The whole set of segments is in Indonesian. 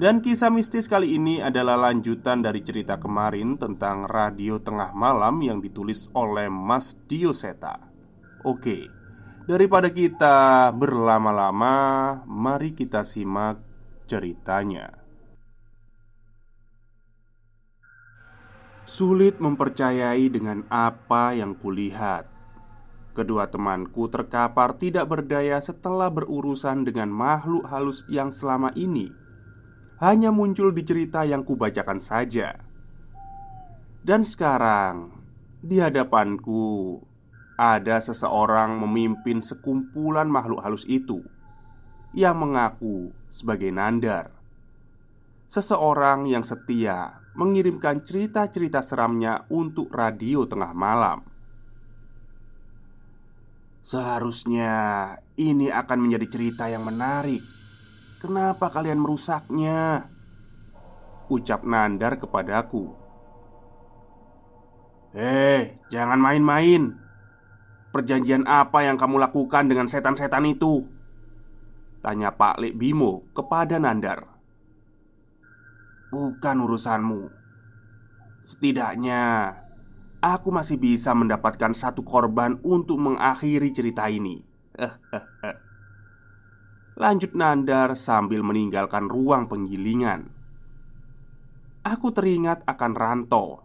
dan kisah mistis kali ini adalah lanjutan dari cerita kemarin tentang radio tengah malam yang ditulis oleh Mas Dioseta. Oke, daripada kita berlama-lama, mari kita simak ceritanya. Sulit mempercayai dengan apa yang kulihat. Kedua temanku terkapar tidak berdaya setelah berurusan dengan makhluk halus yang selama ini hanya muncul di cerita yang kubacakan saja. Dan sekarang, di hadapanku ada seseorang memimpin sekumpulan makhluk halus itu yang mengaku sebagai Nandar. Seseorang yang setia mengirimkan cerita-cerita seramnya untuk radio tengah malam. Seharusnya ini akan menjadi cerita yang menarik Kenapa kalian merusaknya? Ucap Nandar kepadaku. Eh, jangan main-main. Perjanjian apa yang kamu lakukan dengan setan-setan itu? Tanya Pak Lek Bimo kepada Nandar. Bukan urusanmu. Setidaknya Aku masih bisa mendapatkan satu korban untuk mengakhiri cerita ini Lanjut Nandar sambil meninggalkan ruang penggilingan. Aku teringat akan Ranto.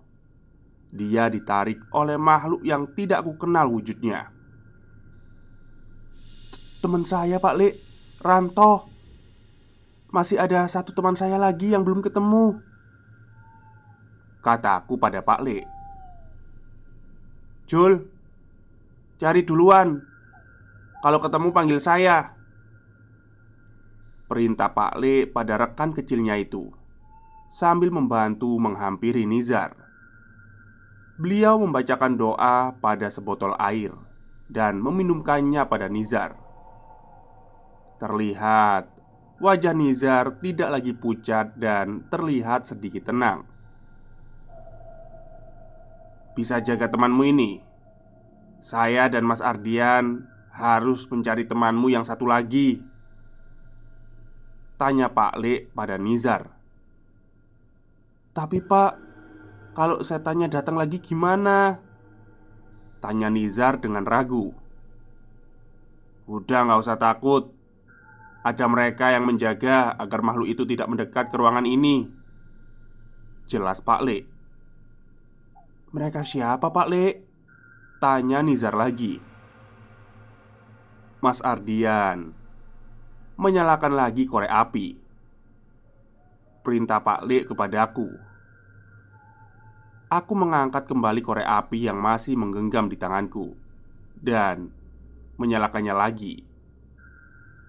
Dia ditarik oleh makhluk yang tidak aku kenal wujudnya. Teman saya Pak Lek. Ranto. Masih ada satu teman saya lagi yang belum ketemu Kataku pada Pak Lek. Jul Cari duluan. Kalau ketemu panggil saya Perintah Pak Le pada rekan kecilnya itu Sambil membantu menghampiri Nizar. Beliau membacakan doa pada sebotol air Dan meminumkannya pada Nizar. Terlihat Wajah Nizar tidak lagi pucat dan terlihat sedikit tenang. Bisa jaga temanmu ini. Saya dan Mas Ardian harus mencari temanmu yang satu lagi Tanya Pak Le pada Nizar. Tapi pak Kalau setannya datang lagi gimana? Tanya Nizar dengan ragu. Udah nggak usah takut. Ada mereka yang menjaga agar makhluk itu tidak mendekat ke ruangan ini Jelas Pak Le Mereka siapa Pak Le? Tanya Nizar lagi. Mas Ardian Menyalakan lagi korek api. Perintah Pak Lek kepadaku Aku mengangkat kembali korek api yang masih menggenggam di tanganku Dan menyalakannya lagi.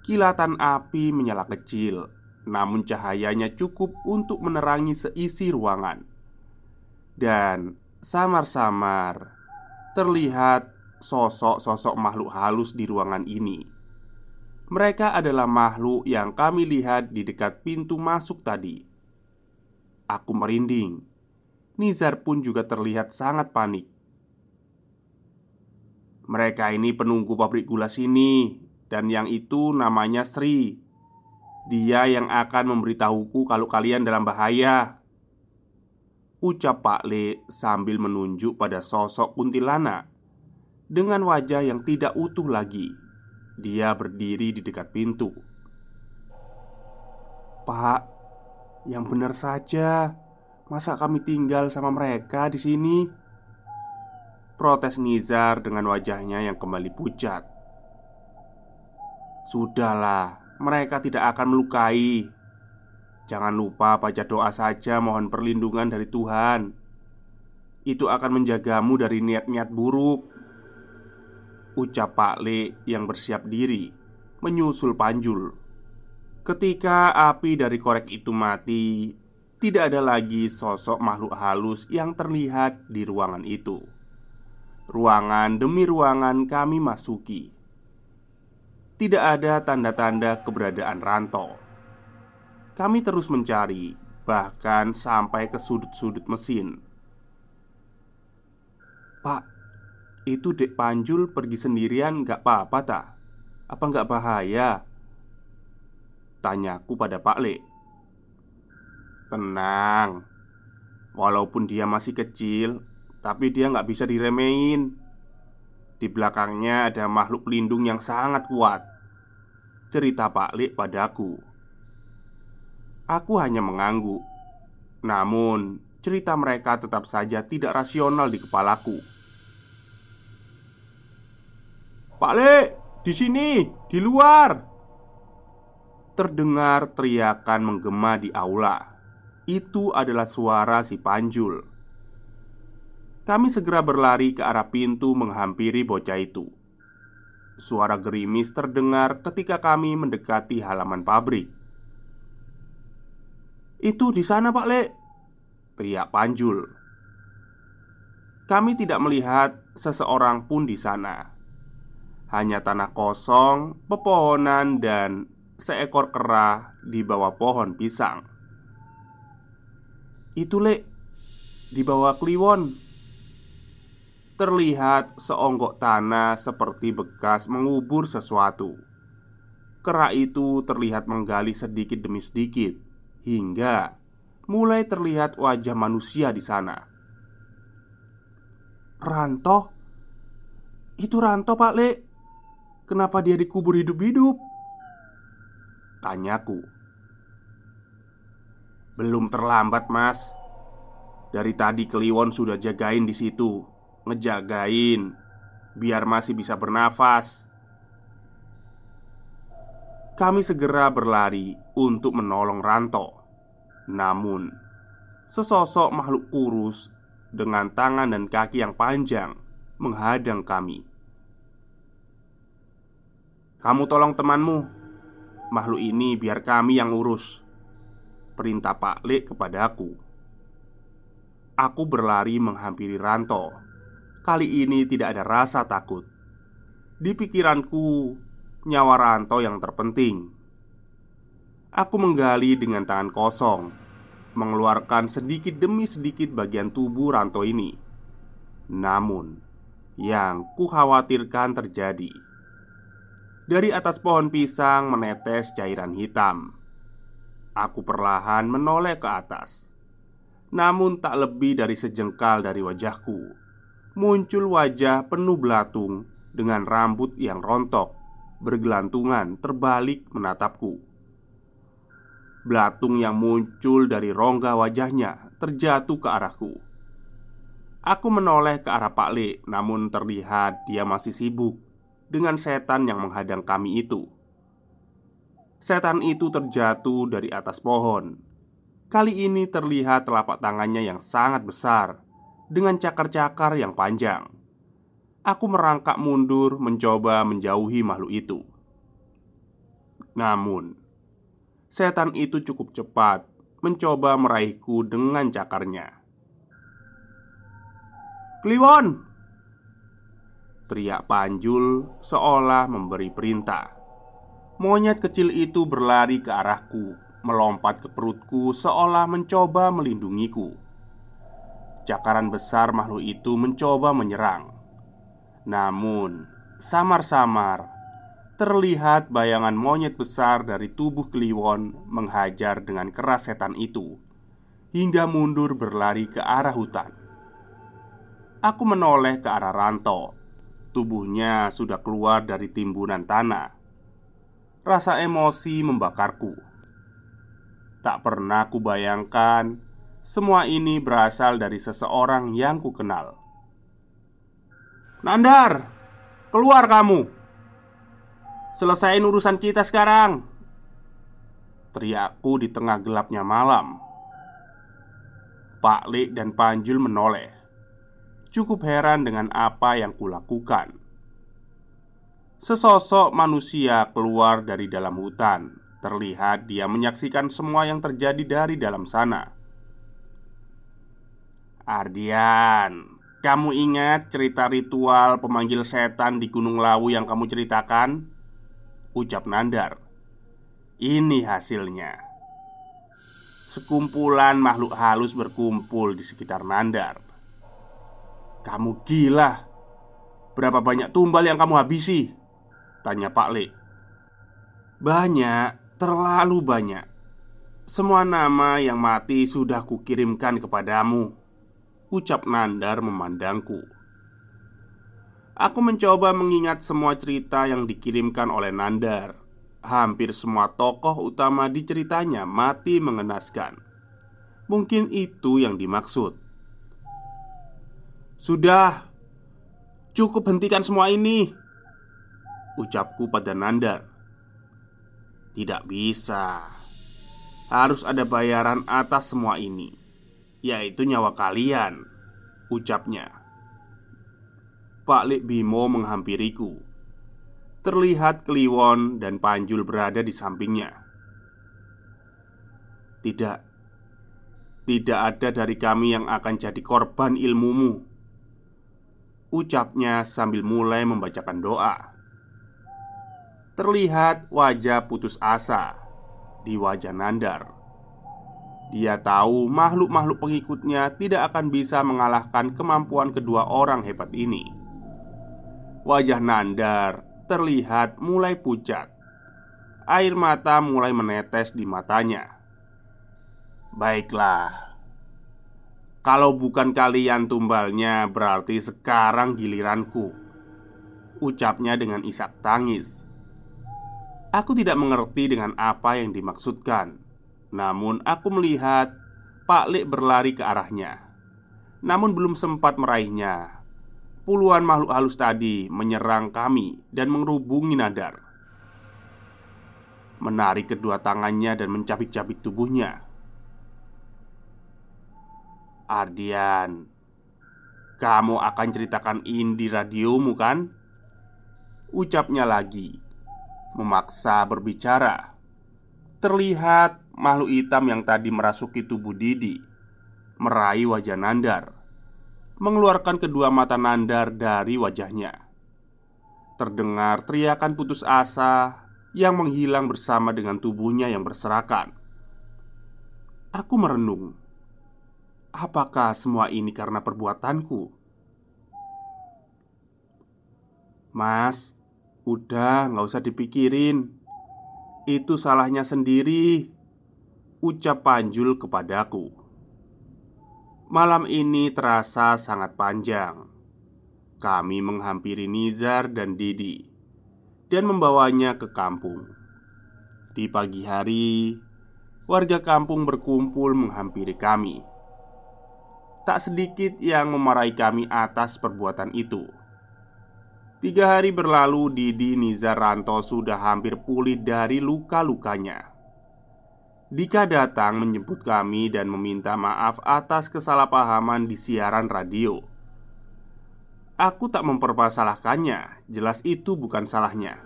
Kilatan api menyala kecil Namun cahayanya cukup untuk menerangi seisi ruangan. Dan samar-samar Terlihat sosok-sosok makhluk halus di ruangan ini Mereka adalah makhluk yang kami lihat di dekat pintu masuk tadi. Aku merinding. Nizar pun juga terlihat sangat panik. Mereka ini penunggu pabrik gula sini Dan yang itu namanya Sri. Dia yang akan memberitahuku kalau kalian dalam bahaya. Ucap Pak Le sambil menunjuk pada sosok kuntilanak Dengan wajah yang tidak utuh lagi Dia berdiri di dekat pintu. Pak, yang benar saja. Masa kami tinggal sama mereka di sini? Protes Nizar dengan wajahnya yang kembali pucat. Sudahlah, mereka tidak akan melukai. Jangan lupa baca doa saja mohon perlindungan dari Tuhan. Itu akan menjagamu dari niat-niat buruk Ucap Pak Le yang bersiap diri Menyusul Panjul. Ketika api dari korek itu mati Tidak ada lagi sosok makhluk halus yang terlihat di ruangan itu. Ruangan demi ruangan kami masuki. Tidak ada tanda-tanda keberadaan Ranto. Kami terus mencari Bahkan sampai ke sudut-sudut mesin. Pak, itu Dek Panjul pergi sendirian gak apa-apa tak? Apa gak bahaya? Tanyaku pada Pak Le Tenang Walaupun dia masih kecil tapi dia nggak bisa diremehin. Di belakangnya ada makhluk pelindung yang sangat kuat Cerita Pak Lik padaku Aku hanya mengangguk. Namun cerita mereka tetap saja tidak rasional di kepalaku Pak Lik, di sini, di luar Terdengar teriakan menggema di aula Itu adalah suara si Panjul kami segera berlari ke arah pintu menghampiri bocah itu. Suara gerimis terdengar ketika kami mendekati halaman pabrik. "Itu di sana, Pak Lek!" teriak Panjul. Kami tidak melihat seseorang pun di sana. Hanya tanah kosong, pepohonan, dan seekor kera di bawah pohon pisang. "Itu, Lek, di bawah kliwon," terlihat seonggok tanah seperti bekas mengubur sesuatu. Kera itu terlihat menggali sedikit demi sedikit hingga mulai terlihat wajah manusia di sana. Ranto, itu Ranto, Pak Le. Kenapa dia dikubur hidup-hidup? Tanyaku. Belum terlambat, Mas. Dari tadi Kliwon sudah jagain di situ ngejagain biar masih bisa bernafas. Kami segera berlari untuk menolong Ranto. Namun, sesosok makhluk kurus dengan tangan dan kaki yang panjang menghadang kami. "Kamu tolong temanmu. Makhluk ini biar kami yang urus." Perintah Pak Lek kepadaku. Aku berlari menghampiri Ranto Kali ini tidak ada rasa takut Di pikiranku Nyawa Ranto yang terpenting Aku menggali dengan tangan kosong Mengeluarkan sedikit demi sedikit bagian tubuh Ranto ini Namun Yang kukhawatirkan terjadi Dari atas pohon pisang menetes cairan hitam Aku perlahan menoleh ke atas Namun tak lebih dari sejengkal dari wajahku muncul wajah penuh belatung dengan rambut yang rontok, bergelantungan terbalik menatapku. Belatung yang muncul dari rongga wajahnya terjatuh ke arahku. Aku menoleh ke arah Pak Le, namun terlihat dia masih sibuk dengan setan yang menghadang kami itu. Setan itu terjatuh dari atas pohon. Kali ini terlihat telapak tangannya yang sangat besar dengan cakar-cakar yang panjang. Aku merangkak mundur mencoba menjauhi makhluk itu. Namun, setan itu cukup cepat mencoba meraihku dengan cakarnya. "Kliwon!" Teriak Panjul seolah memberi perintah. Monyet kecil itu berlari ke arahku, melompat ke perutku seolah mencoba melindungiku. Cakaran besar makhluk itu mencoba menyerang. Namun, samar-samar terlihat bayangan monyet besar dari tubuh Kliwon menghajar dengan keras setan itu hingga mundur berlari ke arah hutan. Aku menoleh ke arah Ranto. Tubuhnya sudah keluar dari timbunan tanah Rasa emosi membakarku. Tak pernah kubayangkan semua ini berasal dari seseorang yang kukenal. Nandar, keluar kamu. Selesaiin urusan kita sekarang. Teriakku di tengah gelapnya malam. Pak Le dan Panjul menoleh. Cukup heran dengan apa yang kulakukan. Sesosok manusia keluar dari dalam hutan. Terlihat dia menyaksikan semua yang terjadi dari dalam sana. Ardian, kamu ingat cerita ritual pemanggil setan di Gunung Lawu yang kamu ceritakan? Ucap Nandar. Ini hasilnya. Sekumpulan makhluk halus berkumpul di sekitar Nandar. Kamu gila. Berapa banyak tumbal yang kamu habisi? Tanya Pak Le. Banyak, terlalu banyak. Semua nama yang mati sudah kukirimkan kepadamu Ucap Nandar memandangku. Aku mencoba mengingat semua cerita yang dikirimkan oleh Nandar. Hampir semua tokoh utama di ceritanya mati mengenaskan. Mungkin itu yang dimaksud Sudah. Cukup hentikan semua ini. Ucapku pada Nandar Tidak bisa. Harus ada bayaran atas semua ini Yaitu nyawa kalian Ucapnya. Pak Lik Bimo menghampiriku. Terlihat Kliwon dan Panjul berada di sampingnya. Tidak. Tidak ada dari kami yang akan jadi korban ilmumu Ucapnya sambil mulai membacakan doa Terlihat wajah putus asa di wajah Nandar. Dia tahu makhluk-makhluk pengikutnya tidak akan bisa mengalahkan kemampuan kedua orang hebat ini. Wajah Nandar terlihat mulai pucat. Air mata mulai menetes di matanya. Baiklah, kalau bukan kalian tumbalnya, berarti sekarang giliranku. Ucapnya dengan isak tangis. Aku tidak mengerti dengan apa yang dimaksudkan. Namun, aku melihat Pak Lek berlari ke arahnya. Namun, belum sempat meraihnya. Puluhan makhluk halus tadi menyerang kami dan mengerubungi Nadar. Menarik kedua tangannya dan mencabik-cabik tubuhnya. Ardian, kamu akan ceritakan ini di radiomu kan? Ucapnya lagi memaksa berbicara. Terlihat makhluk hitam yang tadi merasuki tubuh Didi meraih wajah Nandar, mengeluarkan kedua mata Nandar dari wajahnya. Terdengar teriakan putus asa yang menghilang bersama dengan tubuhnya yang berserakan. Aku merenung, apakah semua ini karena perbuatanku? Mas, Udah, nggak usah dipikirin. Itu salahnya sendiri Ucap Panjul kepadaku. Malam ini terasa sangat panjang. Kami menghampiri Nizar dan Didi Dan membawanya ke kampung. Di pagi hari Warga kampung berkumpul menghampiri kami tak sedikit yang memarahi kami atas perbuatan itu. Tiga hari berlalu, Didi Nizar Ranto sudah hampir pulih dari luka-lukanya. Dika datang menjemput kami dan meminta maaf atas kesalahpahaman di siaran radio. Aku tak mempermasalahkannya, jelas itu bukan salahnya.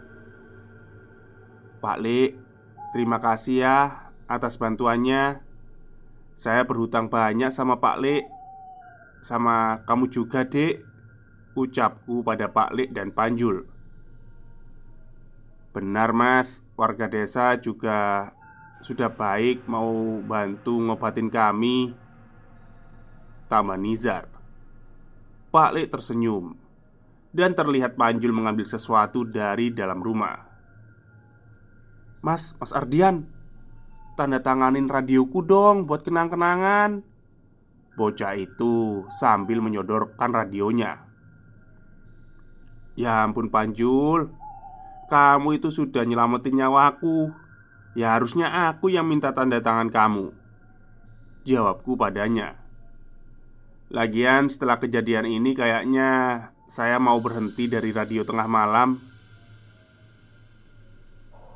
Pak Le, terima kasih ya atas bantuannya. Saya berhutang banyak sama Pak Le, sama kamu juga, Dek. Ucapku pada Pak Lik dan Panjul. Benar mas, warga desa juga sudah baik mau bantu ngobatin kami. Tambah Nizar. Pak Lik tersenyum Dan terlihat Panjul mengambil sesuatu dari dalam rumah. Mas, Mas Ardian Tanda tanganin radioku dong buat kenang-kenangan Bocah itu sambil menyodorkan radionya. Ya ampun Panjul. Kamu itu sudah nyelamatin nyawaku Ya harusnya aku yang minta tanda tangan kamu. Jawabku padanya. Lagian setelah kejadian ini kayaknya Saya mau berhenti dari radio tengah malam.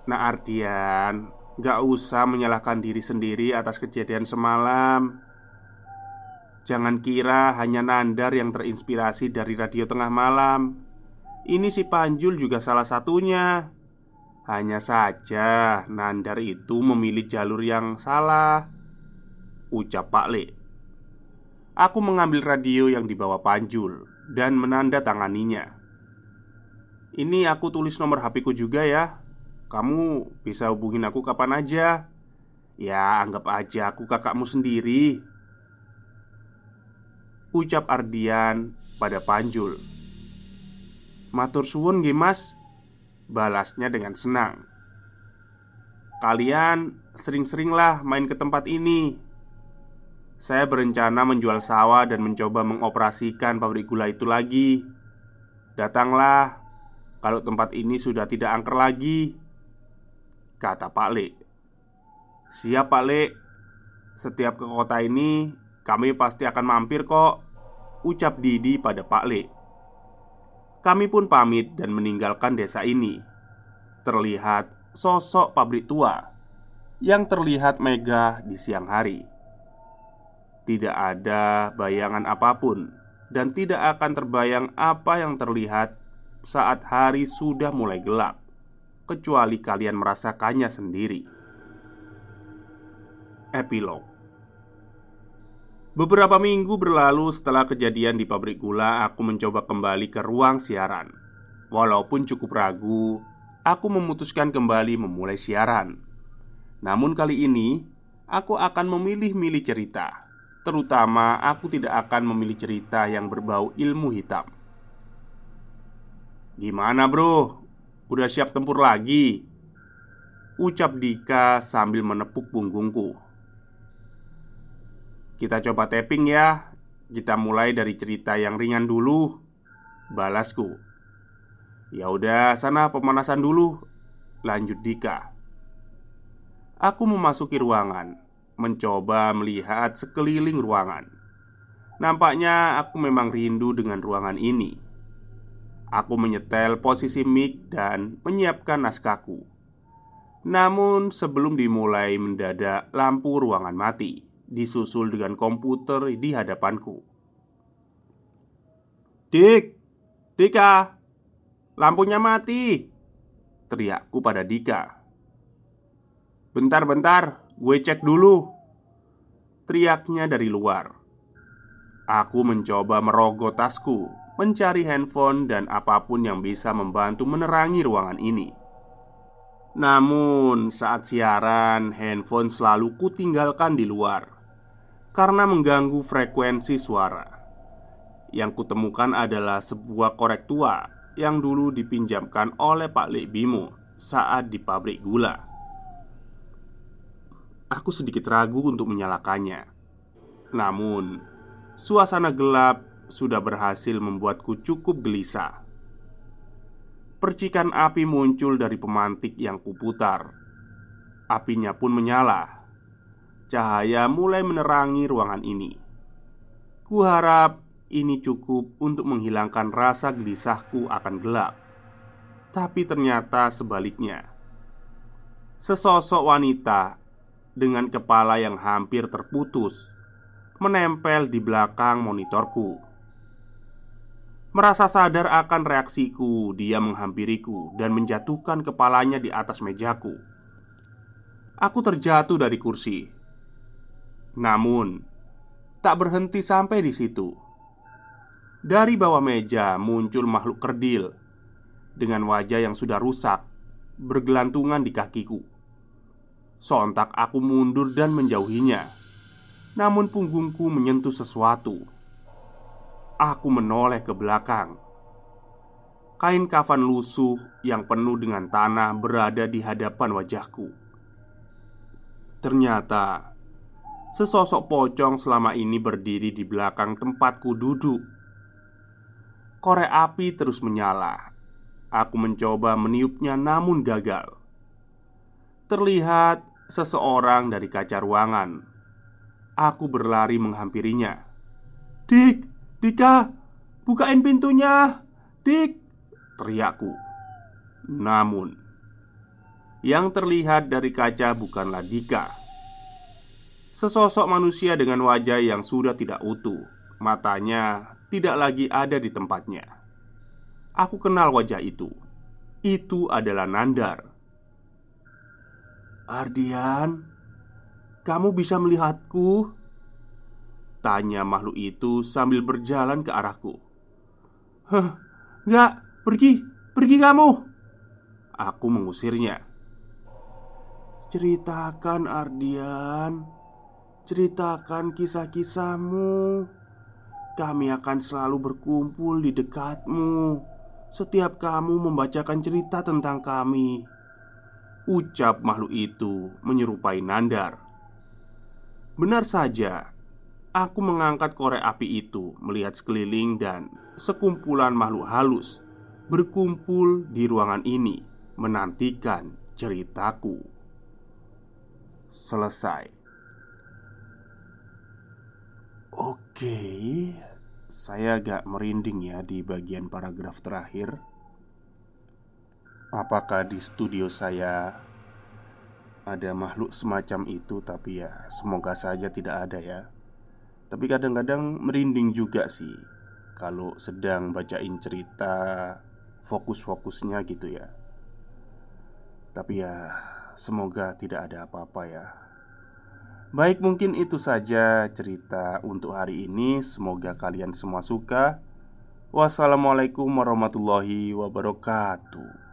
Nah Ardian Gak usah menyalahkan diri sendiri atas kejadian semalam Jangan kira hanya Nandar yang terinspirasi dari radio tengah malam ini si Panjul juga salah satunya. Hanya saja Nandar itu memilih jalur yang salah. Ucap Pak Le. Aku mengambil radio yang dibawa Panjul dan menandatanganinya. Ini aku tulis nomor HP ku juga ya. Kamu bisa hubungin aku kapan aja. Ya, anggap aja aku kakakmu sendiri. Ucap Ardian pada Panjul. Matur suwun nggih Mas Balasnya dengan senang. Kalian sering-seringlah main ke tempat ini. Saya berencana menjual sawah dan mencoba mengoperasikan pabrik gula itu lagi. Datanglah Kalau tempat ini sudah tidak angker lagi Kata Pak Le Siap Pak Le Setiap ke kota ini Kami pasti akan mampir kok Ucap Didi pada Pak Le kami pun pamit dan meninggalkan desa ini. Terlihat sosok pabrik tua yang terlihat megah di siang hari. Tidak ada bayangan apa pun, dan tidak akan terbayang apa yang terlihat saat hari sudah mulai gelap, kecuali kalian merasakannya sendiri. Epilog Beberapa minggu berlalu setelah kejadian di pabrik gula, aku mencoba kembali ke ruang siaran. Walaupun cukup ragu, aku memutuskan kembali memulai siaran. Namun kali ini, aku akan memilih-milih cerita. Terutama, aku tidak akan memilih cerita yang berbau ilmu hitam. Gimana, bro? Udah siap tempur lagi? Ucap Dika sambil menepuk punggungku. Kita coba tapping ya. Kita mulai dari cerita yang ringan dulu. Balasku. Ya udah, sana pemanasan dulu. Lanjut Dika. Aku memasuki ruangan. Mencoba melihat sekeliling ruangan. Nampaknya aku memang rindu dengan ruangan ini. Aku menyetel posisi mic dan menyiapkan naskahku. Namun sebelum dimulai mendadak lampu ruangan mati disusul dengan komputer di hadapanku. "Dik, Dika, lampunya mati!" teriakku pada Dika. "Bentar-bentar, gue cek dulu." Teriaknya dari luar. Aku mencoba merogoh tasku, mencari handphone dan apa pun yang bisa membantu menerangi ruangan ini. Namun, saat siaran, handphone selalu kutinggalkan di luar karena mengganggu frekuensi suara. Yang kutemukan adalah sebuah korek tua yang dulu dipinjamkan oleh Pak Lek Bimo saat di pabrik gula. Aku sedikit ragu untuk menyalakannya. Namun, suasana gelap sudah berhasil membuatku cukup gelisah. Percikan api muncul dari pemantik yang kuputar. Apinya pun menyala Cahaya mulai menerangi ruangan ini. Kuharap ini cukup untuk menghilangkan rasa gelisahku akan gelap. Tapi ternyata sebaliknya. Sesosok wanita dengan kepala yang hampir terputus menempel di belakang monitorku. Merasa sadar akan reaksiku, dia menghampiriku dan menjatuhkan kepalanya di atas mejaku. Aku terjatuh dari kursi. Namun, tak berhenti sampai di situ. Dari bawah meja muncul makhluk kerdil dengan wajah yang sudah rusak, bergelantungan di kakiku. Sontak aku mundur dan menjauhinya. Namun punggungku menyentuh sesuatu Aku menoleh ke belakang. Kain kafan lusuh yang penuh dengan tanah berada di hadapan wajahku. Ternyata sesosok pocong selama ini berdiri di belakang tempatku duduk. Korek api terus menyala. Aku mencoba meniupnya, namun gagal. Terlihat seseorang dari kaca ruangan. Aku berlari menghampirinya. "Dik, Dika, bukain pintunya Dik Teriakku Namun Yang terlihat dari kaca bukanlah Dika Sesosok manusia dengan wajah yang sudah tidak utuh. Matanya tidak lagi ada di tempatnya. Aku kenal wajah itu. Itu adalah Nandar. Ardian Kamu bisa melihatku? Tanya makhluk itu sambil berjalan ke arahku. Hah, enggak, pergi, pergi kamu. Aku mengusirnya. Ceritakan Ardian Ceritakan kisah-kisahmu Kami akan selalu berkumpul di dekatmu Setiap kamu membacakan cerita tentang kami Ucap makhluk itu menyerupai Nandar Benar saja Aku mengangkat korek api itu, melihat sekeliling, dan sekumpulan makhluk halus berkumpul di ruangan ini, menantikan ceritaku. Selesai. Oke, saya agak merinding ya di bagian paragraf terakhir. Apakah di studio saya ada makhluk semacam itu? Tapi ya, semoga saja tidak ada ya. Tapi kadang-kadang merinding juga sih Kalau sedang bacain cerita Fokus-fokusnya gitu ya Tapi ya Semoga tidak ada apa-apa ya Baik mungkin itu saja cerita untuk hari ini. Semoga kalian semua suka. Wassalamualaikum warahmatullahi wabarakatuh